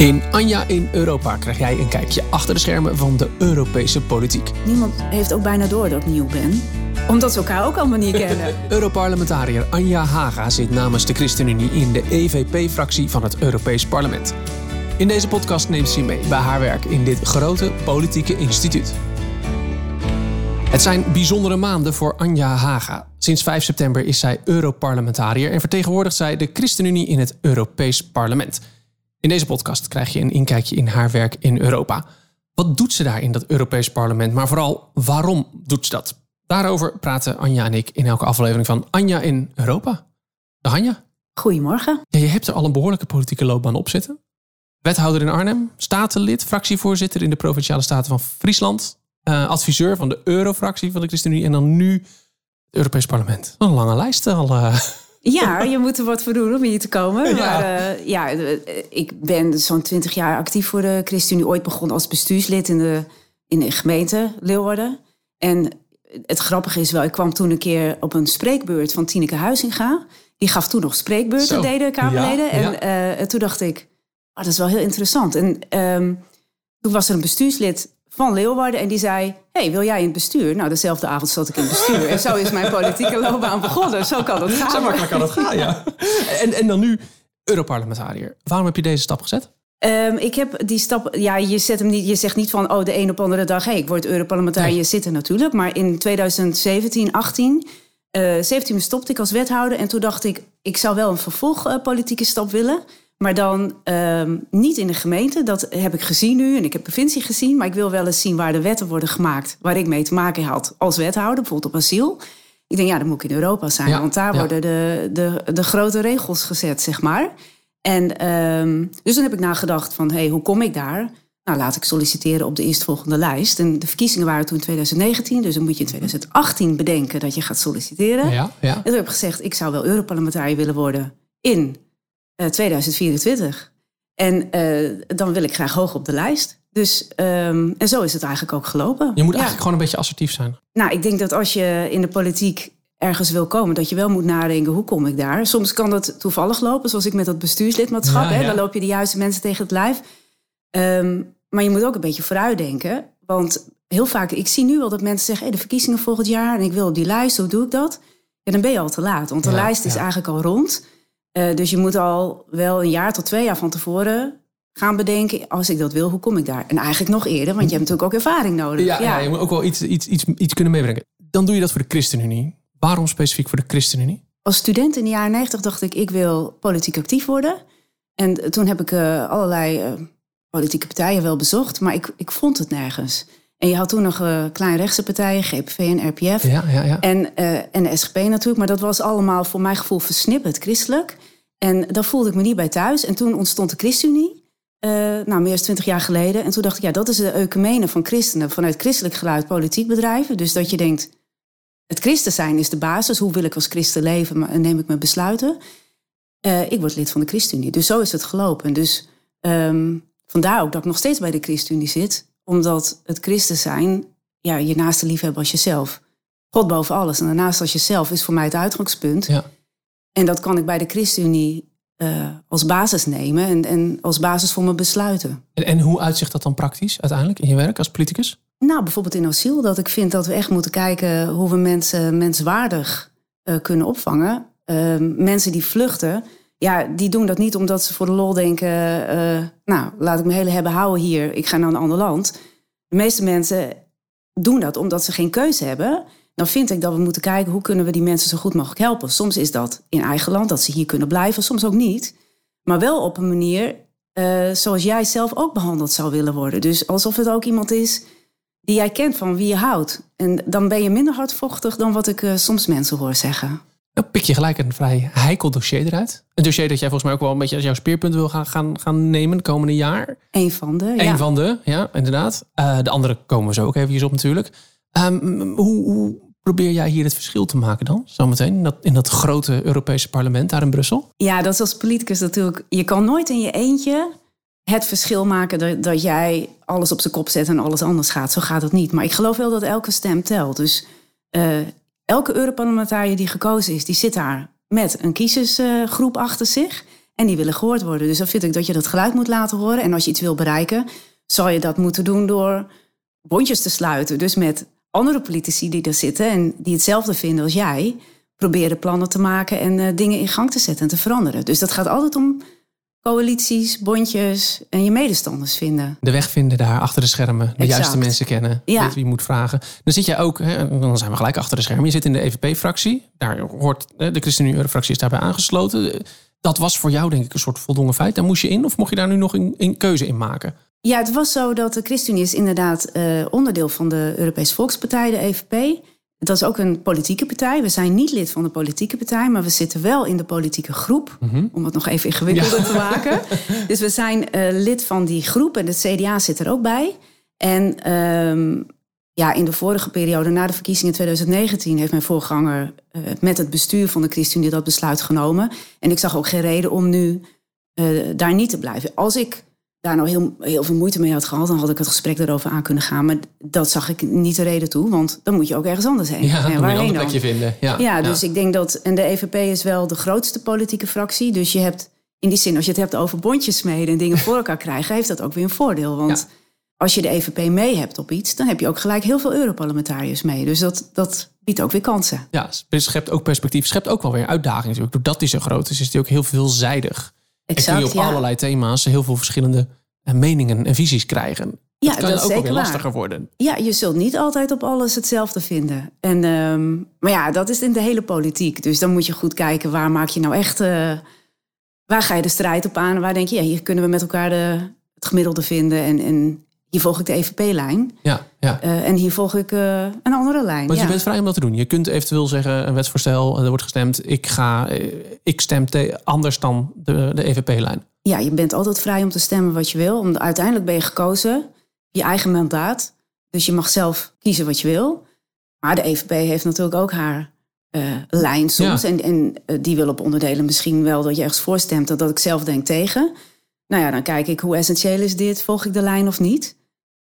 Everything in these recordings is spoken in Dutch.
In Anja in Europa krijg jij een kijkje achter de schermen van de Europese politiek. Niemand heeft ook bijna door dat ik nieuw ben. Omdat ze elkaar ook allemaal niet kennen. Europarlementariër Anja Haga zit namens de ChristenUnie in de EVP-fractie van het Europees Parlement. In deze podcast neemt ze mee bij haar werk in dit grote politieke instituut. Het zijn bijzondere maanden voor Anja Haga. Sinds 5 september is zij Europarlementariër en vertegenwoordigt zij de ChristenUnie in het Europees Parlement. In deze podcast krijg je een inkijkje in haar werk in Europa. Wat doet ze daar in dat Europees Parlement, maar vooral waarom doet ze dat? Daarover praten Anja en ik in elke aflevering van Anja in Europa. Dag Anja. Goedemorgen. Ja, je hebt er al een behoorlijke politieke loopbaan op zitten. Wethouder in Arnhem, statenlid, fractievoorzitter in de Provinciale Staten van Friesland, uh, adviseur van de Eurofractie van de ChristenUnie en dan nu het Europees Parlement. Een lange lijst al. Uh. Ja, je moet er wat voor doen om hier te komen. Ja. Maar uh, ja, ik ben zo'n twintig jaar actief voor de ChristenUnie. Ooit begonnen als bestuurslid in de, in de gemeente Leeuwarden. En het grappige is wel, ik kwam toen een keer op een spreekbeurt van Tineke Huizinga. Die gaf toen nog spreekbeurten, Zo. deden Kamerleden. Ja, en uh, toen dacht ik, oh, dat is wel heel interessant. En um, toen was er een bestuurslid van Leeuwarden. En die zei, hey, wil jij in het bestuur? Nou, dezelfde avond zat ik in het bestuur. En zo is mijn politieke loopbaan begonnen. Zo kan het gaan. Zo makkelijk kan het gaan, ja. En, en dan nu Europarlementariër. Waarom heb je deze stap gezet? Um, ik heb die stap. Ja, je zet hem niet. Je zegt niet van oh, de een op andere dag. Hé, hey, ik word Europarlementariër. Nee. zitten natuurlijk. Maar in 2017, 18. Uh, 17 stopte ik als wethouder. En toen dacht ik, ik zou wel een vervolgpolitieke uh, stap willen. Maar dan uh, niet in de gemeente. Dat heb ik gezien nu en ik heb provincie gezien. Maar ik wil wel eens zien waar de wetten worden gemaakt. Waar ik mee te maken had als wethouder, bijvoorbeeld op asiel. Ik denk, ja, dan moet ik in Europa zijn. Ja, want daar ja. worden de, de, de grote regels gezet, zeg maar. En um, dus dan heb ik nagedacht van, hé, hey, hoe kom ik daar? Nou, laat ik solliciteren op de eerstvolgende lijst. En de verkiezingen waren toen in 2019. Dus dan moet je in 2018 bedenken dat je gaat solliciteren. Ja, ja. En toen heb ik gezegd, ik zou wel Europarlementariër willen worden in 2024. En uh, dan wil ik graag hoog op de lijst. Dus, um, en zo is het eigenlijk ook gelopen. Je moet ja. eigenlijk gewoon een beetje assertief zijn. Nou, ik denk dat als je in de politiek ergens wil komen, dat je wel moet nadenken, hoe kom ik daar? Soms kan dat toevallig lopen, zoals ik met dat bestuurslidmaatschap. Ja, hè. Dan loop je de juiste mensen tegen het lijf. Um, maar je moet ook een beetje vooruitdenken. Want heel vaak, ik zie nu wel dat mensen zeggen, hey, de verkiezingen volgend jaar en ik wil op die lijst, hoe doe ik dat? Ja, dan ben je al te laat, want de lijst is eigenlijk al rond. Uh, dus je moet al wel een jaar tot twee jaar van tevoren gaan bedenken, als ik dat wil, hoe kom ik daar? En eigenlijk nog eerder, want je hebt natuurlijk ook ervaring nodig. Ja, ja. ja je moet ook wel iets, iets, iets, iets kunnen meebrengen. Dan doe je dat voor de ChristenUnie. Waarom specifiek voor de ChristenUnie? Als student in de jaren 90 dacht ik, ik wil politiek actief worden. En toen heb ik uh, allerlei uh, politieke partijen wel bezocht, maar ik, ik vond het nergens. En je had toen nog uh, kleine rechtse partijen, GPV en RPF. Ja, ja, ja. En, uh, en de SGP natuurlijk. Maar dat was allemaal voor mijn gevoel versnipperd christelijk. En daar voelde ik me niet bij thuis. En toen ontstond de ChristenUnie. Uh, nou, meer dan twintig jaar geleden. En toen dacht ik, ja, dat is de ecumene van christenen. Vanuit christelijk geluid politiek bedrijven. Dus dat je denkt, het christen zijn is de basis. Hoe wil ik als christen leven? En neem ik mijn besluiten. ik word lid van de ChristenUnie. Dus zo is het gelopen. Dus um, vandaar ook dat ik nog steeds bij de ChristenUnie zit omdat het christen zijn, ja, je naaste liefhebben als jezelf. God boven alles. En daarnaast als jezelf is voor mij het uitgangspunt. Ja. En dat kan ik bij de ChristenUnie uh, als basis nemen en, en als basis voor mijn besluiten. En, en hoe uitzicht dat dan praktisch uiteindelijk in je werk als politicus? Nou, bijvoorbeeld in asiel. Dat ik vind dat we echt moeten kijken hoe we mensen menswaardig uh, kunnen opvangen. Uh, mensen die vluchten, ja, die doen dat niet omdat ze voor de lol denken... Uh, nou, laat ik mijn hele hebben houden hier. Ik ga naar een ander land. De meeste mensen doen dat omdat ze geen keuze hebben. Dan vind ik dat we moeten kijken... hoe kunnen we die mensen zo goed mogelijk helpen. Soms is dat in eigen land, dat ze hier kunnen blijven. Soms ook niet. Maar wel op een manier uh, zoals jij zelf ook behandeld zou willen worden. Dus alsof het ook iemand is die jij kent van wie je houdt. En dan ben je minder hardvochtig dan wat ik uh, soms mensen hoor zeggen. Dan pik je gelijk een vrij heikel dossier eruit. Een dossier dat jij volgens mij ook wel een beetje als jouw speerpunt wil gaan, gaan, gaan nemen het komende jaar. Eén van de, Eén ja. van de, ja, inderdaad. Uh, de andere komen we zo ook even op natuurlijk. Um, hoe, hoe, probeer jij hier het verschil te maken dan, zometeen? In dat, in dat grote Europese parlement daar in Brussel? Ja, dat is als politicus natuurlijk... Je kan nooit in je eentje het verschil maken dat, dat jij alles op zijn kop zet en alles anders gaat. Zo gaat het niet. Maar ik geloof wel dat elke stem telt. Dus uh, elke Europarlementariër die gekozen is, die zit daar met een kiezersgroep achter zich. En die willen gehoord worden. Dus dan vind ik dat je dat geluid moet laten horen. En als je iets wil bereiken, zal je dat moeten doen door bondjes te sluiten. Dus met andere politici die er zitten en die hetzelfde vinden als jij, proberen plannen te maken en uh, dingen in gang te zetten en te veranderen. Dus dat gaat altijd om coalities, bondjes en je medestanders vinden. De weg vinden daar achter de schermen, de juiste mensen kennen, ja. weet wie moet vragen. Dan zit jij ook, hè, dan zijn we gelijk achter de schermen. Je zit in de EVP-fractie, daar hoort de ChristenUnie-fractie is daarbij aangesloten. Dat was voor jou denk ik een soort voldongen feit. Daar moest je in of mocht je daar nu nog een, een keuze in maken? Ja, het was zo dat de ChristenUnie is inderdaad uh, onderdeel van de Europese Volkspartij, de EVP. Dat is ook een politieke partij. We zijn niet lid van de politieke partij, maar we zitten wel in de politieke groep. Mhm. Om het nog even ingewikkelder te maken. Dus we zijn uh, lid van die groep en het CDA zit er ook bij. En um, ja, in de vorige periode, na de verkiezingen 2019, heeft mijn voorganger uh, met het bestuur van de ChristenUnie dat besluit genomen. En ik zag ook geen reden om nu uh, daar niet te blijven. Als ik daar nou heel, heel veel moeite mee had gehad, dan had ik het gesprek daarover aan kunnen gaan. Maar dat zag ik niet de reden toe, want dan moet je ook ergens anders heen. Ja, dan moet je een plekje vinden. Ja, ja, dus ik denk dat. En de EVP is wel de grootste politieke fractie. Dus je hebt in die zin, als je het hebt over bondjes smeden en dingen voor elkaar krijgen, heeft dat ook weer een voordeel. Want als je de EVP mee hebt op iets, dan heb je ook gelijk heel veel Europarlementariërs mee. Dus dat, dat biedt ook weer kansen. Ja, schept ook perspectief, schept ook wel weer uitdagingen natuurlijk. Doordat die zo groot is, is die ook heel veelzijdig. Exact, en kun je op allerlei thema's heel veel verschillende eh, meningen en visies krijgen. Ja, dat kan dat ook weer lastiger worden. Ja, je zult niet altijd op alles hetzelfde vinden. En, um, maar ja, dat is in de hele politiek. Dus dan moet je goed kijken waar maak je nou echt. Uh, waar ga je de strijd op aan? Waar denk je, ja, hier kunnen we met elkaar de, het gemiddelde vinden. En, en hier volg ik de EVP-lijn. Ja, ja. Uh, en hier volg ik uh, een andere lijn. Want je bent vrij om dat te doen. Je kunt eventueel zeggen, een wetsvoorstel, er wordt gestemd... ik, ga, ik stem anders dan de, de EVP-lijn ja, je bent altijd vrij om te stemmen wat je wil. Om, uiteindelijk ben je gekozen, je eigen mandaat. Dus je mag zelf kiezen wat je wil. Maar de EVP heeft natuurlijk ook haar uh, lijn soms. En, en die wil op onderdelen misschien wel dat je ergens voorstemt... dat, dat ik zelf denk tegen. Nou ja, dan kijk ik hoe essentieel is dit, volg ik de lijn of niet.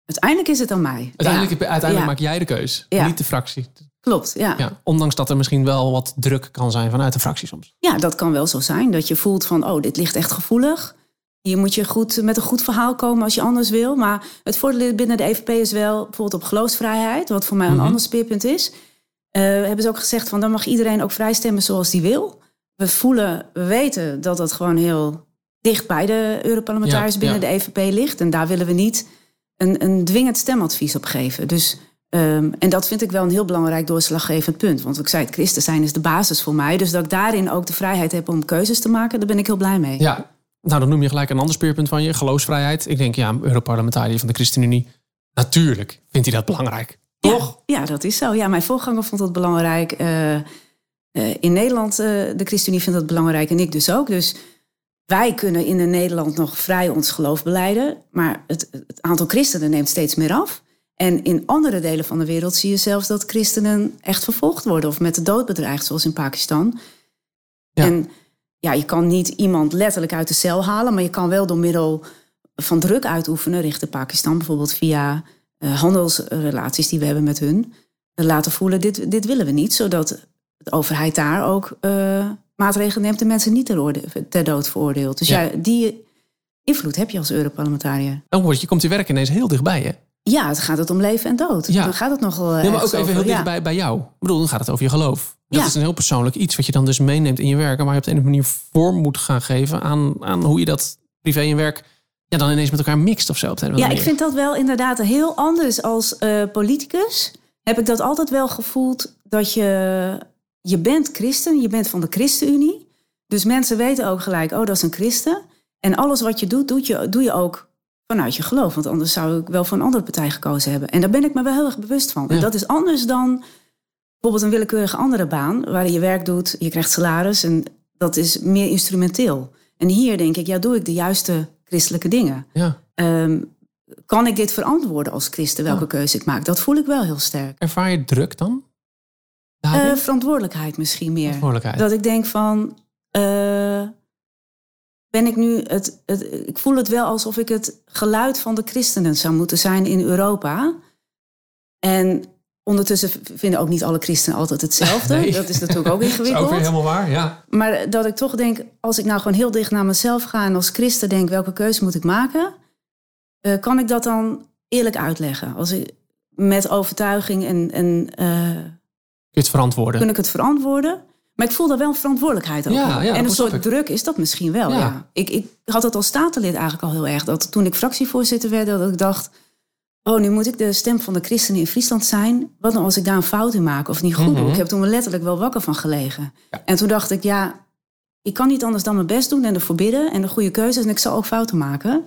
Uiteindelijk is het aan mij. Uiteindelijk, uiteindelijk maak jij de keus, niet de fractie. Klopt, ja. Ondanks dat er misschien wel wat druk kan zijn vanuit de fractie soms. Ja, dat kan wel zo zijn. Dat je voelt van, oh, dit ligt echt gevoelig. Hier moet je goed, met een goed verhaal komen als je anders wil. Maar het voordeel binnen de EVP is wel bijvoorbeeld op geloofsvrijheid, wat voor mij een mhm. ander speerpunt is. Uh, hebben ze ook gezegd van dan mag iedereen ook vrij stemmen zoals die wil. We voelen, we weten dat dat gewoon heel dicht bij de Europarlementariërs binnen de EVP ligt. En daar willen we niet een, een dwingend stemadvies op geven. Dus Um, en dat vind ik wel een heel belangrijk doorslaggevend punt. Want ik zei, het christen zijn is de basis voor mij. Dus dat ik daarin ook de vrijheid heb om keuzes te maken, daar ben ik heel blij mee. Ja, nou dan noem je gelijk een ander speerpunt van je, geloofsvrijheid. Ik denk, ja, Europarlementariër van de ChristenUnie, natuurlijk vindt hij dat belangrijk. Toch? Ja, dat is zo. Ja, mijn voorganger vond dat belangrijk. Uh, uh, in Nederland, uh, de ChristenUnie vindt dat belangrijk en ik dus ook. Dus wij kunnen in Nederland nog vrij ons geloof beleiden. Maar het, het aantal christenen neemt steeds meer af. En in andere delen van de wereld zie je zelfs dat christenen echt vervolgd worden of met de dood bedreigd, zoals in Pakistan. Ja. En ja, je kan niet iemand letterlijk uit de cel halen, maar je kan wel door middel van druk uitoefenen richting Pakistan, bijvoorbeeld via uh, handelsrelaties die we hebben met hun, uh, laten voelen: dit, dit willen we niet, zodat de overheid daar ook uh, maatregelen neemt en mensen niet ter, ter dood veroordeelt. Dus ja. die invloed heb je als Europarlementariër. Dan word je komt je werk ineens heel dichtbij, hè? Ja, het gaat het om leven en dood. Ja. Dan gaat het nogal. Ja, maar ook even heel dichtbij bij jou. Ik bedoel, dan gaat het over je geloof. Dat is een heel persoonlijk iets wat je dan dus meeneemt in je werk. En waar je op de een of andere manier vorm moet gaan geven aan, aan hoe je dat privé en werk ja, dan ineens met elkaar mixt of zo. Op de ja, ik vind dat wel inderdaad heel anders als uh, politicus. Heb ik dat altijd wel gevoeld dat je, je bent christen, je bent van de ChristenUnie. Dus mensen weten ook gelijk, oh, dat is een christen. En alles wat je doet, doet je, doe je ook vanuit je geloof. Want anders zou ik wel voor een andere partij gekozen hebben. En daar ben ik me wel heel erg bewust van. En dat is anders dan bijvoorbeeld een willekeurige andere baan... waar je werk doet, je krijgt salaris en dat is meer instrumenteel. En hier denk ik, ja, doe ik de juiste christelijke dingen? Ja. Ehm, kan ik dit verantwoorden als christen, welke keuze ik maak? Dat voel ik wel heel sterk. Ervaar je druk dan? Uh, verantwoordelijkheid misschien meer. Verantwoordelijkheid. Dat ik denk van... Uh, ben ik nu het, het, Ik voel het wel alsof ik het geluid van de christenen zou moeten zijn in Europa. En ondertussen vinden ook niet alle christenen altijd hetzelfde. Nee. Dat is natuurlijk ook Dat is ingewikkeld. ook weer helemaal waar, ja. Maar dat ik toch denk, als ik nou gewoon heel dicht naar mezelf ga en als christen denk, welke keuze moet ik maken? eh, kan ik dat dan eerlijk uitleggen? Als ik, met overtuiging en, en eh, je het verantwoorden? kun ik het verantwoorden? Maar ik voel daar wel een verantwoordelijkheid over. Ja, ja, en een dat soort ik. druk is dat misschien wel. Ja. Ja. Ik, ik had het als statenlid eigenlijk al heel erg. Dat toen ik fractievoorzitter werd, dat ik dacht... oh, nu moet ik de stem van de christenen in Friesland zijn. Wat nou als ik daar een fout in maak of niet goed doe? Mhm. Ik heb toen letterlijk wel wakker van gelegen. En toen dacht ik, ja, ik kan niet anders dan mijn best doen... en ervoor bidden en de goede keuzes. En ik zal ook fouten maken.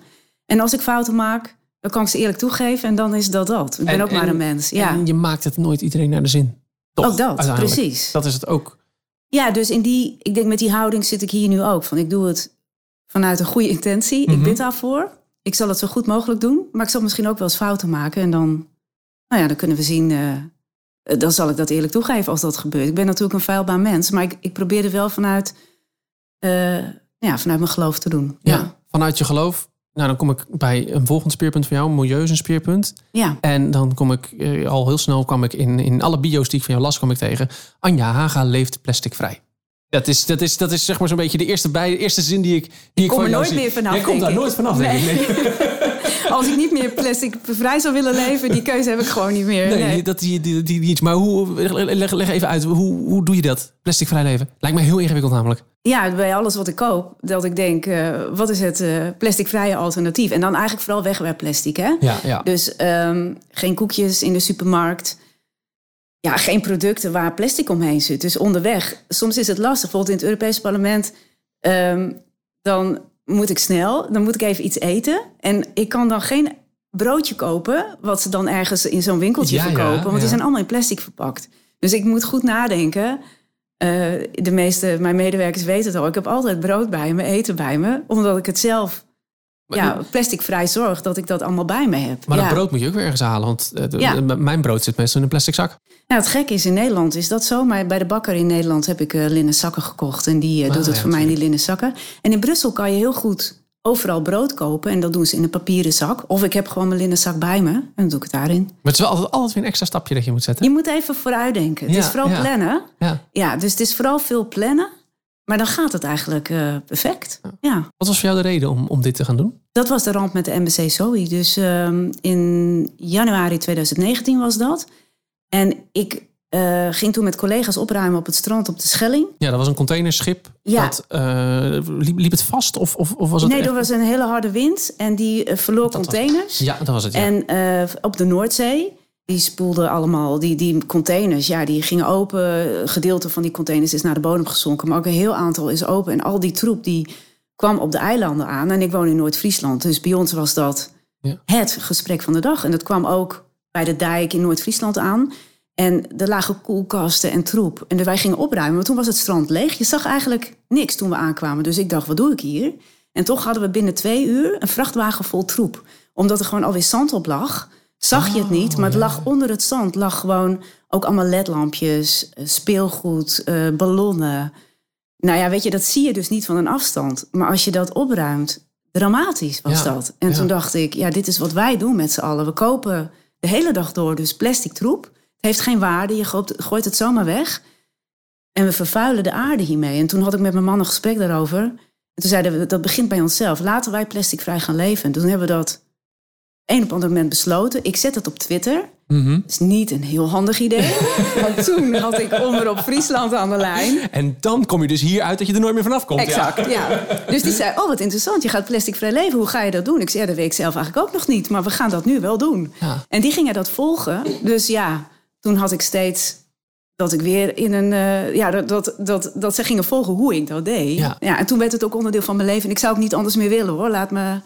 En als ik fouten maak, dan kan ik ze eerlijk toegeven... en dan is dat dat. Ik ben En- ook maar en- een mens. Ja, En je maakt het nooit iedereen naar de zin. Toch, ook dat, precies. Dat is het ook. Ja, dus in die, ik denk met die houding zit ik hier nu ook. Van ik doe het vanuit een goede intentie. Mhm. Ik bid daarvoor. Ik zal het zo goed mogelijk doen. Maar ik zal misschien ook wel eens fouten maken. En dan, nou ja, dan kunnen we zien. eh, dan zal ik dat eerlijk toegeven als dat gebeurt. Ik ben natuurlijk een feilbaar mens. Maar ik, ik probeer er wel vanuit, eh, ja, vanuit mijn geloof te doen. Ja. Ja. Vanuit je geloof. Nou, dan kom ik bij een volgend speerpunt van jou. Milieu is een speerpunt. Ja. En dan kom ik eh, al heel snel kwam ik in, in alle bio's die ik van jou las, kwam ik tegen. Anja Haga leeft plasticvrij. Dat is, dat is, dat is zeg maar zo'n beetje de eerste, bij, de eerste zin die ik, die ik kom van er jou nooit zie. meer vanaf, Jij komt daar ik. nooit vanaf, denk ik. Nee. Als ik niet meer plastic vrij zou willen leven, die keuze heb ik gewoon niet meer. Nee, Nee. dat die, die, iets. Maar hoe, leg, leg even uit, hoe, hoe doe je dat? Plasticvrij leven? Lijkt mij heel ingewikkeld namelijk. Ja, bij alles wat ik koop, dat ik denk, eh, wat is het eh, plasticvrije alternatief? En dan eigenlijk vooral wegwerpplastic, hè? Ja, ja. Dus ehm, geen koekjes in de supermarkt. Ja, geen producten waar plastic omheen zit. Dus onderweg, soms is het lastig. Bijvoorbeeld in het Europese parlement, ehm, dan moet ik snel, dan moet ik even iets eten. En ik kan dan geen broodje kopen, wat ze dan ergens in zo'n winkeltje Ja, ja, verkopen. want ja. die zijn allemaal in plastic verpakt. Dus ik moet goed nadenken. Eh, de meeste, mijn medewerkers weten het al. Ik heb altijd brood bij me, eten bij me. Omdat ik het zelf ja, plasticvrij zorg dat ik dat allemaal bij me heb. maar ja. dat brood moet je ook weer ergens halen. Want eh, Ja. mijn brood zit meestal in een plastic zak. Nou, het gekke is, in Nederland is dat zo. Maar bij de bakker in Nederland heb ik eh, linnen zakken gekocht. En die eh, Ah, doet het ja, voor mij in die linnen zakken. En in Brussel kan je heel goed overal brood kopen. En dat doen ze in een papieren zak. Of ik heb gewoon mijn linnen zak bij me. En dan doe ik het daarin. Maar het is wel altijd, altijd weer een extra stapje dat je moet zetten. Je moet even vooruitdenken. Het is vooral plannen. Ja. Ja, dus het is vooral veel plannen. Maar dan gaat het eigenlijk eh, perfect. Ja. Wat was voor jou de reden om, om dit te gaan doen? Dat was de ramp met de MBC Zoe. Dus ehm, in januari 2019 was dat. En ik eh, ging toen met collega's opruimen op het strand op de Schelling. Ja, dat was een containerschip. Ja. Dat, eh, liep, liep het vast? Of, of, of was het Nee, echt- er was een hele harde wind en die verloor Dat was- containers. Ja, dat was het. Ja. En eh, op de Noordzee, die spoelden allemaal, die, die containers, ja, die gingen open. Een gedeelte van die containers is naar de bodem gezonken, maar ook een heel aantal is open. En al die troep die kwam op de eilanden aan. En ik woon in Noord-Friesland, dus bij ons was dat Ja. het gesprek van de dag. En dat kwam ook bij de dijk in Noord-Friesland aan. En er lagen koelkasten en troep. En wij gingen opruimen, maar toen was het strand leeg. Je zag eigenlijk niks toen we aankwamen. Dus ik dacht, wat doe ik hier? En toch hadden we binnen twee uur een vrachtwagen vol troep. Omdat er gewoon alweer zand op lag, zag je het niet. Maar het lag onder het zand lag gewoon ook allemaal ledlampjes, eh, speelgoed, eh, ballonnen. Nou ja, weet je, dat zie je dus niet van een afstand. Maar als je dat opruimt, dramatisch was Ja, dat. En ja. toen dacht ik, ja, dit is wat wij doen met z'n allen. We kopen de hele dag door dus plastic troep. Het heeft geen waarde, je gooit, gooit het zomaar weg. En we vervuilen de aarde hiermee. En toen had ik met mijn man een gesprek daarover. En toen zeiden we, dat begint bij onszelf. Laten wij plasticvrij gaan leven. En toen hebben we dat een op ander moment besloten. Ik zet het op Twitter. Mhm. Dat is niet een heel handig idee. Want toen had ik onderop Friesland aan de lijn. En dan kom je dus hier uit dat je er nooit meer vanaf komt. Exact, ja. Dus die zei, oh wat interessant, je gaat plasticvrij leven. Hoe ga je dat doen? Ik zei, ja, dat weet ik zelf eigenlijk ook nog niet. Maar we gaan dat nu wel doen. Ja. En die gingen dat volgen. Dus ja, toen had ik steeds dat ik weer in een... eh, ja, dat, dat, dat, dat ze gingen volgen hoe ik dat deed. Ja. en toen werd het ook onderdeel van mijn leven. En ik zou ook niet anders meer willen hoor. Laat me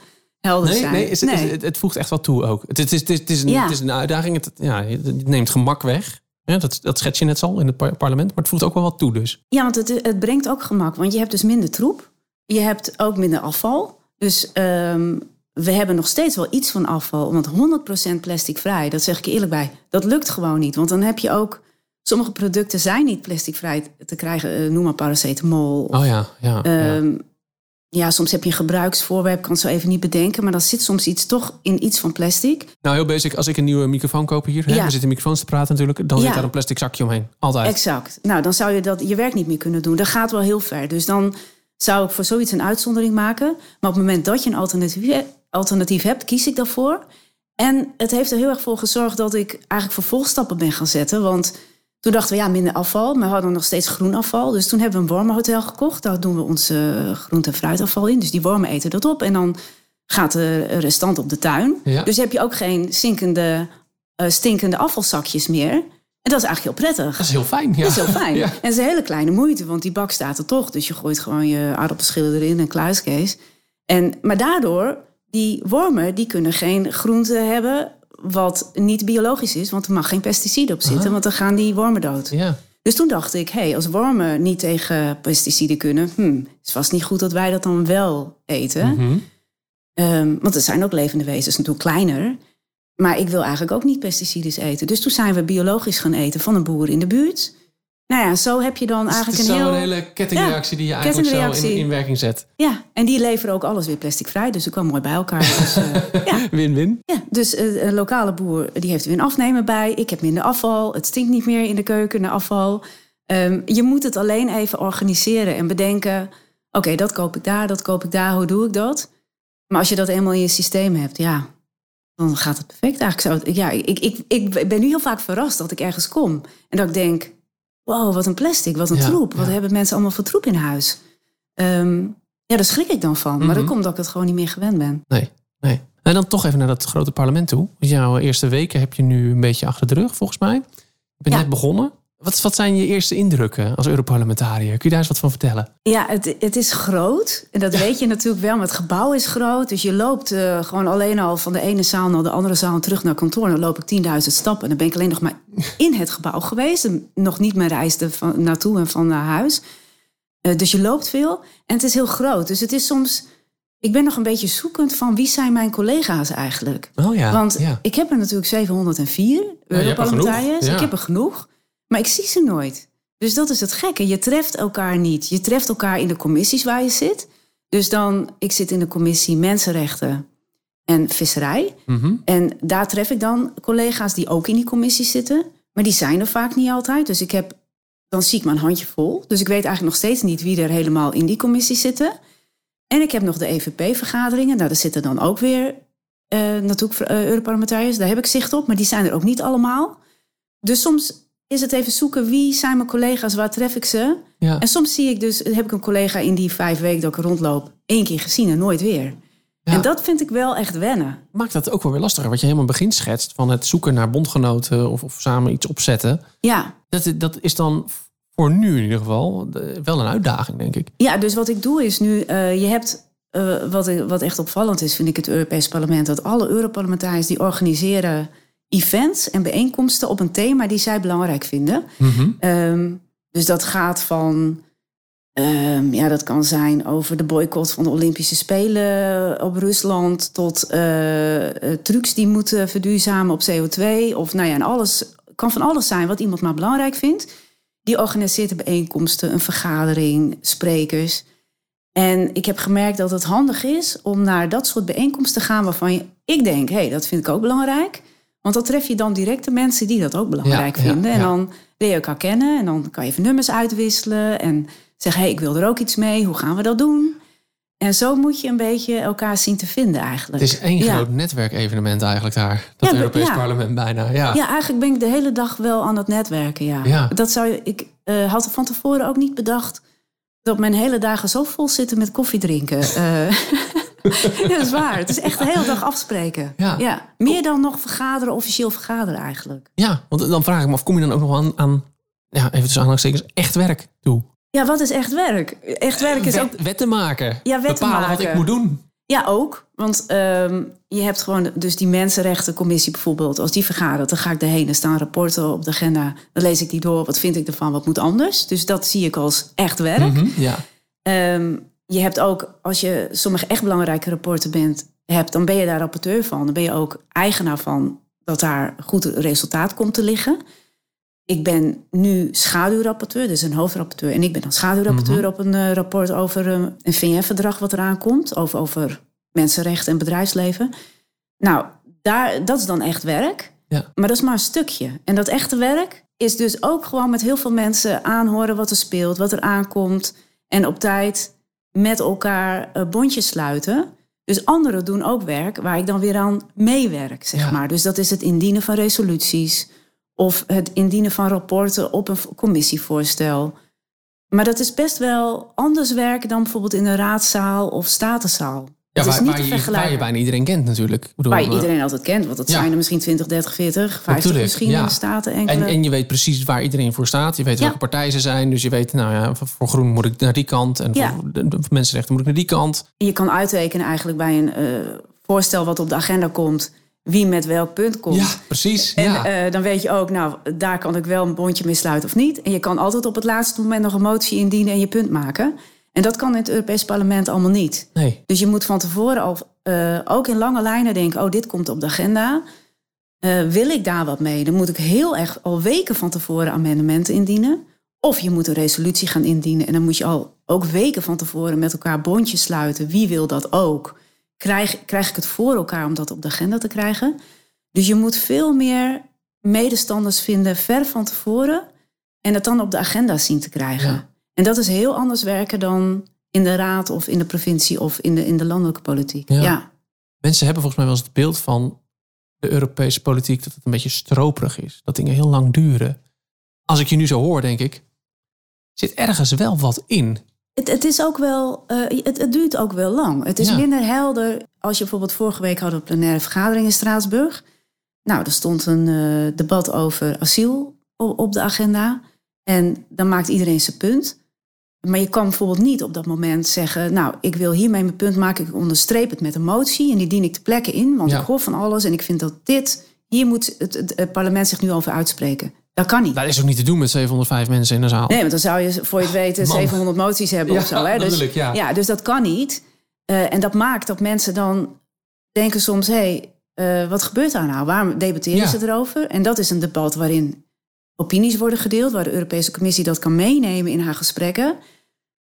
helder Nee, zijn. nee, is, is- het, het voegt echt wat toe ook. Het, het, is, het, is, het, is een, Ja. het is een uitdaging. Het, ja, het neemt gemak weg. Ja, dat, dat schets je net al in het par- parlement. Maar het voegt ook wel wat toe dus. Ja, want het, het brengt ook gemak. Want je hebt dus minder troep. Je hebt ook minder afval. Dus ehm, we hebben nog steeds wel iets van afval. Want 100% plasticvrij, dat zeg ik eerlijk bij, dat lukt gewoon niet. Want dan heb je ook... Sommige producten zijn niet plasticvrij te krijgen. eh, noem maar paracetamol. Oh ja, ja. ja. Ja, soms heb je een gebruiksvoorwerp, kan het zo even niet bedenken, maar dan zit soms iets toch in iets van plastic. Nou, heel basic. Als ik een nieuwe microfoon koop hier, hè, Ja. we zitten microfoons te praten natuurlijk, dan Ja. zit daar een plastic zakje omheen. Altijd. Exact. Nou, dan zou je dat, je werk niet meer kunnen doen. Dat gaat wel heel ver. Dus dan zou ik voor zoiets een uitzondering maken. Maar op het moment dat je een alternatief, alternatief hebt, kies ik daarvoor. En het heeft er heel erg voor gezorgd dat ik eigenlijk vervolgstappen ben gaan zetten. Want toen dachten we, ja, minder afval. Maar we hadden nog steeds groen afval. Dus toen hebben we een wormenhotel gekocht. Daar doen we ons eh, groente- en fruitafval in. Dus die wormen eten dat op. En dan gaat de restant op de tuin. Ja. Dus heb je ook geen zinkende, eh, stinkende afvalzakjes meer. En dat is eigenlijk heel prettig. Dat is heel fijn. Ja. Dat is heel fijn. Ja. En het is een hele kleine moeite, want die bak staat er toch. Dus je gooit gewoon je aardappelschillen erin en kluiskees. En, maar daardoor, die wormen, die kunnen geen groente hebben wat niet biologisch is. Want er mag geen pesticide op zitten, want dan gaan die wormen dood. Ja. Dus toen dacht ik, hey, als wormen niet tegen pesticiden kunnen... Hmm, is vast niet goed dat wij dat dan wel eten. Mhm. Ehm, want er zijn ook levende wezens natuurlijk kleiner. Maar ik wil eigenlijk ook niet pesticides eten. Dus toen zijn we biologisch gaan eten van een boer in de buurt. Nou ja, zo heb je dan Dus eigenlijk het is een heel... een hele kettingreactie die je eigenlijk zo in, werking zet. Ja, en die leveren ook alles weer plasticvrij. Dus ik kwam mooi bij elkaar. Dus, eh, ja, Win-win. ja, dus eh, een lokale boer die heeft er weer een afnemer bij. Ik heb minder afval. Het stinkt niet meer in de keuken naar afval. Ehm, je moet het alleen even organiseren en bedenken... oké, dat koop ik daar, dat koop ik daar. Hoe doe ik dat? Maar als je dat eenmaal in je systeem hebt, ja... dan gaat het perfect eigenlijk zo. Ja, ik, ik, ik ben nu heel vaak verrast dat ik ergens kom. En dat ik denk, wow, wat een plastic, wat een Ja, troep. Wat ja. hebben mensen allemaal voor troep in huis? Ehm, ja, daar schrik ik dan van. Maar dat Mhm. komt dat ik het gewoon niet meer gewend ben. Nee, nee. En dan toch even naar dat grote parlement toe. Jouw eerste weken heb je nu een beetje achter de rug, volgens mij. Je bent Ja. net begonnen. Wat, wat zijn je eerste indrukken als Europarlementariër? Kun je daar eens wat van vertellen? Ja, het, het is groot. En dat weet je natuurlijk wel. Maar het gebouw is groot. Dus je loopt eh, gewoon alleen al van de ene zaal naar de andere zaal en terug naar kantoor. Dan loop ik 10.000 stappen. En dan ben ik alleen nog maar in het gebouw geweest. En nog niet mijn reis er van naartoe en van naar huis. Eh, dus je loopt veel. En het is heel groot. Dus het is soms... Ik ben nog een beetje zoekend van wie zijn mijn collega's eigenlijk. Oh ja. Want ja. ik heb er natuurlijk 704 er Europarlementariërs. ja. Ik heb er genoeg. Maar ik zie ze nooit. Dus dat is het gekke. Je treft elkaar niet. Je treft elkaar in de commissies waar je zit. Dus dan, ik zit in de commissie Mensenrechten en Visserij. Mhm. En daar tref ik dan collega's die ook in die commissie zitten. Maar die zijn er vaak niet altijd. Dus ik heb, dan zie ik mijn handje vol. Dus ik weet eigenlijk nog steeds niet wie er helemaal in die commissie zitten. En ik heb nog de EVP-vergaderingen. Nou, daar zitten dan ook weer eh natuurlijk eh, Europarlementariërs. Daar heb ik zicht op, maar die zijn er ook niet allemaal. Dus soms is het even zoeken wie zijn mijn collega's, waar tref ik ze. ja. En soms zie ik dus, heb ik een collega in die vijf weken dat ik rondloop, één keer gezien en nooit weer. Ja. En dat vind ik wel echt wennen. Maakt dat ook wel weer lastiger. Wat je helemaal begin schetst van het zoeken naar bondgenoten of, of samen iets opzetten. Ja, Dat, dat is dan voor nu in ieder geval de- wel een uitdaging, denk ik. Ja, dus wat ik doe is nu, eh, je hebt, eh, wat, wat echt opvallend is, vind ik het Europees Parlement, dat alle Europarlementariërs die organiseren events en bijeenkomsten op een thema die zij belangrijk vinden. Mhm. Ehm, dus dat gaat van, ehm, ja, dat kan zijn over de boycott van de Olympische Spelen op Rusland, tot eh, trucs die moeten verduurzamen op CO2. Of nou ja, en alles kan van alles zijn wat iemand maar belangrijk vindt. Die organiseert de bijeenkomsten, een vergadering, sprekers. En ik heb gemerkt dat het handig is om naar dat soort bijeenkomsten te gaan waarvan je, ik denk, hé, hey, dat vind ik ook belangrijk. Want dan tref je dan direct de mensen die dat ook belangrijk Ja, ja, vinden. En dan leer je elkaar kennen en dan kan je even nummers uitwisselen en zeggen, hé, hey, ik wil er ook iets mee, hoe gaan we dat doen? En zo moet je een beetje elkaar zien te vinden eigenlijk. Het is één groot netwerkevenement eigenlijk daar. Dat Europees parlement bijna. Ja. Ja, eigenlijk ben ik de hele dag wel aan het netwerken, ja. Ja. Dat zou je, ik eh, had van tevoren ook niet bedacht dat mijn hele dagen zo vol zitten met koffie drinken. Ja, dat is waar. Het is echt de hele dag afspreken. Ja. Meer dan nog vergaderen, officieel vergaderen eigenlijk. Ja, want dan vraag ik me af, kom je dan ook nog aan, aan ja, even tussen aanhalingstekens, echt werk toe? Ja, wat is echt werk? Echt werk is ook... Wet- wetten maken. Ja, wetten Bepalen wat ik moet doen. Ja, ook. Want ehm, je hebt gewoon dus die mensenrechtencommissie bijvoorbeeld. Als die vergadert, dan ga ik erheen. Er staan rapporten op de agenda. Dan lees ik die door. Wat vind ik ervan? Wat moet anders? Dus dat zie ik als echt werk. Mhm, Ja. Ehm, je hebt ook, als je sommige echt belangrijke rapporten bent, hebt, dan ben je daar rapporteur van. Dan ben je ook eigenaar van dat daar goed resultaat komt te liggen. ik ben nu schaduwrapporteur, dus een hoofdrapporteur. En ik ben dan schaduwrapporteur Mhm. op een eh, rapport over eh, een VN-verdrag wat eraan komt. Over, over mensenrechten en bedrijfsleven. Nou, daar, dat is dan echt werk. Ja. Maar dat is maar een stukje. En dat echte werk is dus ook gewoon met heel veel mensen aanhoren wat er speelt, wat er aankomt. En op tijd met elkaar eh, bondjes sluiten. Dus anderen doen ook werk waar ik dan weer aan meewerk, zeg Ja. maar. Dus dat is het indienen van resoluties of het indienen van rapporten op een commissievoorstel. Maar dat is best wel anders werk dan bijvoorbeeld in een raadzaal of statenzaal. Ja, waar, je, waar vergelijken. je bijna iedereen kent natuurlijk. Bedoel, Waar je eh, iedereen altijd kent, want dat Ja. zijn er misschien 20, 30, 40, 50 Natuurlijk, misschien ja. in de staten. Enkele. En, en je weet precies waar iedereen voor staat. Je weet welke partij ze zijn. Dus je weet, nou ja, voor groen moet ik naar die kant. En voor, de, de mensenrechten moet ik naar die kant. Je kan uitrekenen eigenlijk bij een eh, voorstel wat op de agenda komt, wie met welk punt komt. Ja, precies. En eh, dan weet je ook, nou, daar kan ik wel een bondje mee sluiten of niet. En je kan altijd op het laatste moment nog een motie indienen en je punt maken. En dat kan in het Europees Parlement allemaal niet. nee. Dus je moet van tevoren al eh, ook in lange lijnen denken: oh, dit komt op de agenda. Eh, wil ik daar wat mee? Dan moet ik heel erg al weken van tevoren amendementen indienen. Of je moet een resolutie gaan indienen. En dan moet je al ook weken van tevoren met elkaar bondjes sluiten. Wie wil dat ook? Krijg, krijg ik het voor elkaar om dat op de agenda te krijgen? Dus je moet veel meer medestanders vinden ver van tevoren. En het dan op de agenda zien te krijgen. Ja. En dat is heel anders werken dan in de raad of in de provincie of in de, in de landelijke politiek. Ja. Ja. Mensen hebben volgens mij wel eens het beeld van de Europese politiek dat het een beetje stroperig is. Dat dingen heel lang duren. Als ik je nu zo hoor, denk ik, zit ergens wel wat in. Het, het is ook wel, eh, het, het duurt ook wel lang. Het is Ja. minder helder. Als je bijvoorbeeld vorige week hadden we een plenaire vergadering in Straatsburg. Nou, er stond een eh, debat over asiel op de agenda. En dan maakt iedereen zijn punt. Maar je kan bijvoorbeeld niet op dat moment zeggen... nou, ik wil hiermee mijn punt maken. Ik onderstreep het met een motie en die dien ik ter plekke in. Want Ja. ik hoor van alles en ik vind dat dit... hier moet het, het, het parlement zich nu over uitspreken. Dat kan niet. Dat is ook niet te doen met 705 mensen in een zaal. Nee, want dan zou je voor je het weten Man. 700 moties hebben Ja, of zo. Hè? Dus, ik, ja. dus dat kan niet. Eh, en dat maakt dat mensen dan denken soms... hé, hey, eh, wat gebeurt daar nou? Waarom debatteren Ja. ze erover? En dat is een debat waarin opinies worden gedeeld... waar de Europese Commissie dat kan meenemen in haar gesprekken...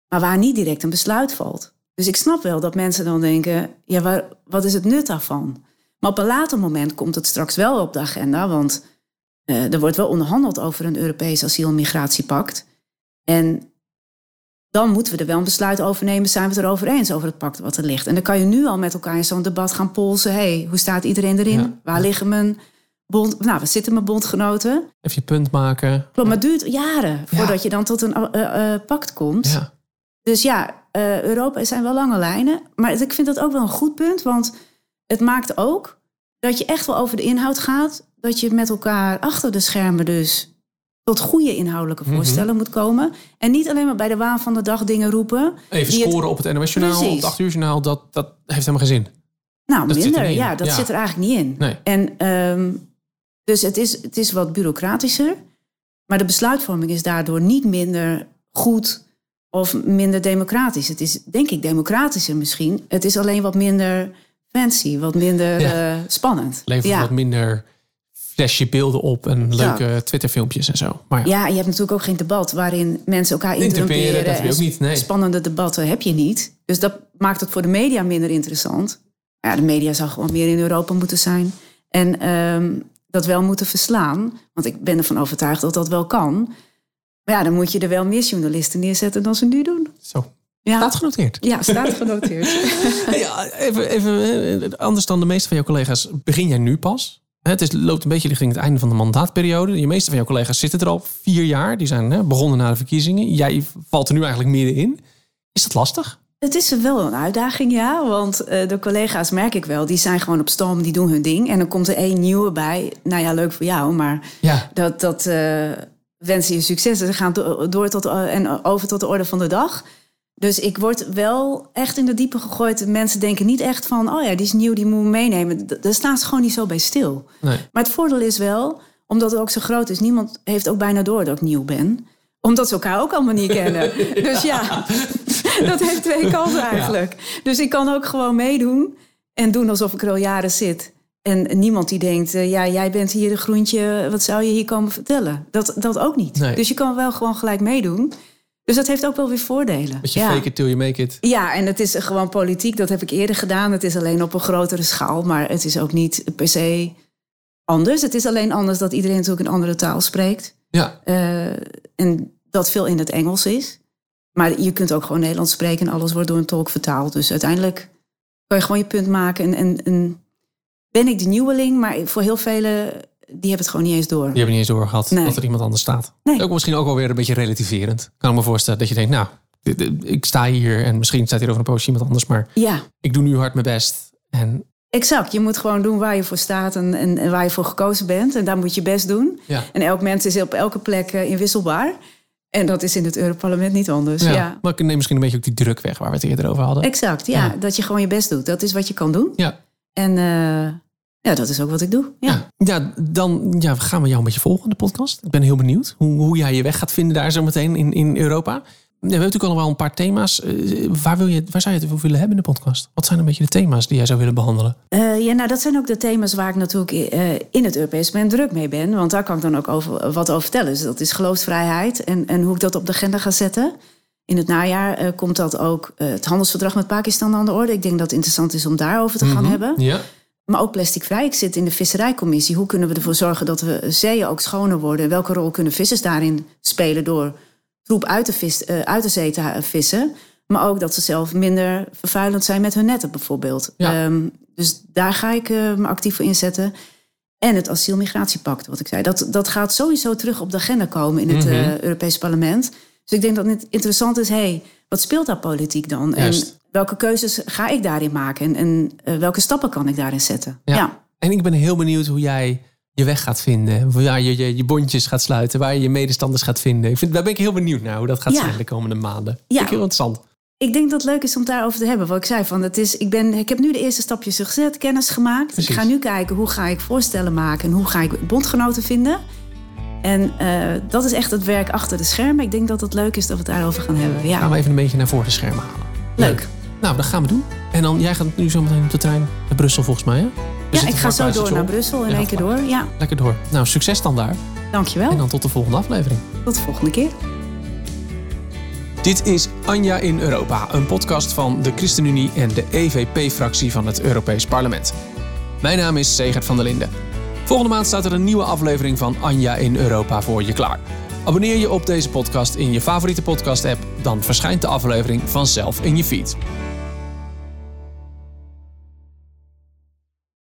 maar waar niet direct een besluit valt. Dus ik snap wel dat mensen dan denken... ja, waar, wat is het nut daarvan? Maar op een later moment komt het straks wel op de agenda... want eh, er wordt wel onderhandeld over een Europees asiel- en migratiepact. En dan moeten we er wel een besluit over nemen. Zijn we het erover eens over het pact wat er ligt? En dan kan je nu al met elkaar in zo'n debat gaan polsen. hey, hoe staat iedereen erin? Ja, Waar liggen mijn bond... Nou, waar zitten mijn bondgenoten? Even je punt maken. Klopt, maar het duurt jaren Ja. voordat je dan tot een eh, pact komt. Ja. Dus ja, eh, Europa zijn wel lange lijnen. Maar ik vind dat ook wel een goed punt. Want het maakt ook dat je echt wel over de inhoud gaat. Dat je met elkaar achter de schermen dus tot goede inhoudelijke Mhm. voorstellen moet komen. En niet alleen maar bij de waan van de dag dingen roepen. Even die het- scoren op het NOS-journaal, op het 8 uur journaal, dat, dat heeft helemaal geen zin. Nou, Dat er minder. Ja, dat Ja. zit er eigenlijk niet in. Nee. En ehm, dus het is, het is wat bureaucratischer. Maar de besluitvorming is daardoor niet minder goed of minder democratisch. Het is denk ik democratischer misschien. Het is alleen wat minder fancy, wat minder Ja. eh, spannend. Levert ja. wat minder flasje beelden op en leuke Twitter-filmpjes en zo. Maar ja, ja, je hebt natuurlijk ook geen debat waarin mensen elkaar interrumperen. dat en ook niet, nee. Spannende debatten heb je niet. Dus dat maakt het voor de media minder interessant. Ja, de media zou gewoon meer in Europa moeten zijn. En ehm, dat wel moeten verslaan. Want ik ben ervan overtuigd dat dat wel kan. Maar ja, dan moet je er wel meer journalisten neerzetten dan ze nu doen. zo. Ja, Staat genoteerd. ja staat genoteerd. Hey, even, even eh, anders dan de meeste van jouw collega's begin jij nu pas. Het is, loopt een beetje richting het einde van de mandaatperiode. De meeste van jouw collega's zitten er al vier jaar. Die zijn hè, begonnen na de verkiezingen. Jij valt er nu eigenlijk middenin. Is dat lastig? Het is wel een uitdaging, ja. Want eh, de collega's merk ik wel, die zijn gewoon op stoom, die doen hun ding. En dan komt er één nieuwe bij. Nou ja, leuk voor jou, maar Ja. dat, dat eh, wensen je succes. Ze gaan do- door tot, en over tot de orde van de dag. Dus ik word wel echt in de diepe gegooid. Mensen denken niet echt van, oh ja, die is nieuw, die moeten we meenemen. Daar staan ze gewoon niet zo bij stil. Nee. Maar het voordeel is wel, omdat het ook zo groot is... niemand heeft ook bijna door dat ik nieuw ben. Omdat ze elkaar ook allemaal niet kennen. Dus ja, dat heeft twee kanten eigenlijk. Dus ik kan ook gewoon meedoen en doen alsof ik er al jaren zit. En niemand die denkt, eh, ja, jij bent hier een groentje, wat zou je hier komen vertellen? Dat, dat ook niet. Nee. Dus je kan wel gewoon gelijk meedoen. Dus dat heeft ook wel weer voordelen. Beetje ja. fake it till you make it. Ja, en het is gewoon politiek. Dat heb ik eerder gedaan. Het is alleen op een grotere schaal. Maar het is ook niet per se anders. Het is alleen anders dat iedereen natuurlijk een andere taal spreekt. Ja, Eh, en dat veel in het Engels is. Maar je kunt ook gewoon Nederlands spreken en alles wordt door een tolk vertaald. Dus uiteindelijk kan je gewoon je punt maken. En, en, en ben ik de nieuweling, maar voor heel velen, die hebben het gewoon niet eens door. die hebben niet eens doorgehad Nee. dat er iemand anders staat. Nee. Ook misschien ook wel weer een beetje relativerend. Kan ik me voorstellen dat je denkt, nou, ik sta hier en misschien staat hier over een poosje iemand anders, maar Ja, ik doe nu hard mijn best. En exact. Je moet gewoon doen waar je voor staat en, en, en waar je voor gekozen bent. En daar moet je best doen. ja, En elk mens is op elke plek eh, inwisselbaar. En dat is in het Europarlement niet anders. ja. Ja. maar ik neem misschien een beetje ook die druk weg waar we het eerder over hadden. Exact, ja, Ja. Dat je gewoon je best doet. Dat is wat je kan doen. Ja. En eh, ja, dat is ook wat ik doe. Ja. Ja. Ja, dan ja, gaan we jou een beetje volgen in de podcast. Ik ben heel benieuwd hoe, hoe jij je weg gaat vinden daar zo meteen in, in Europa. Ja, we hebben natuurlijk al wel een paar thema's. Eh, waar, wil je, waar zou je het over willen hebben in de podcast? Wat zijn een beetje de thema's die jij zou willen behandelen? Eh, ja, nou, dat zijn ook de thema's waar ik natuurlijk eh, in het Europees moment druk mee ben. Want daar kan ik dan ook over, wat over vertellen. Dus dat is geloofsvrijheid en, en hoe ik dat op de agenda ga zetten. In het najaar komt dat ook het handelsverdrag met Pakistan aan de orde. Ik denk dat het interessant is om daarover te gaan hebben. Ja. Maar ook plasticvrij. Ik zit in de visserijcommissie. Hoe kunnen we ervoor zorgen dat we zeeën ook schoner worden? En welke rol kunnen vissers daarin spelen door troep uit de, vis, eh, uit de zee te vissen? Maar ook dat ze zelf minder vervuilend zijn met hun netten bijvoorbeeld. Ja. Ehm, dus daar ga ik eh, me actief voor inzetten. En het asielmigratiepact, wat ik zei. Dat, dat gaat sowieso terug op de agenda komen in het Mhm. eh, Europees Parlement. Dus ik denk dat het interessant is... Hey, wat speelt daar politiek dan? Juist. En welke keuzes ga ik daarin maken? En, en welke stappen kan ik daarin zetten? Ja. ja. En ik ben heel benieuwd hoe jij je weg gaat vinden. Jij je, je, je bondjes gaat sluiten. Waar je je medestanders gaat vinden. Ik vind, daar ben ik heel benieuwd naar hoe dat gaat Ja. zijn de komende maanden. Ja. Vind ik heel interessant. Ik denk dat het leuk is om het daarover te hebben. Wat ik zei, van, het is, ik, ben, ik heb nu de eerste stapjes gezet, kennis gemaakt. Precies. Ik ga nu kijken hoe ga ik voorstellen maken en hoe ga ik bondgenoten vinden. En eh, dat is echt het werk achter de schermen. Ik denk dat het leuk is dat we het daarover gaan hebben. Ja, Gaan we even een beetje naar voren de schermen halen. leuk. Nou, dat gaan we doen. En dan, jij gaat nu zo meteen op de trein naar Brussel volgens mij, hè? Ja, ik ga zo door naar Brussel in één keer door. Ja, Lekker door. Nou, succes dan daar. dankjewel. En dan tot de volgende aflevering. Tot de volgende keer. Dit is Anja in Europa, een podcast van de ChristenUnie en de EVP-fractie van het Europees Parlement. Mijn naam is Segert van der Linden. Volgende maand staat er een nieuwe aflevering van Anja in Europa voor je klaar. Abonneer je op deze podcast in je favoriete podcast-app, dan verschijnt de aflevering vanzelf in je feed.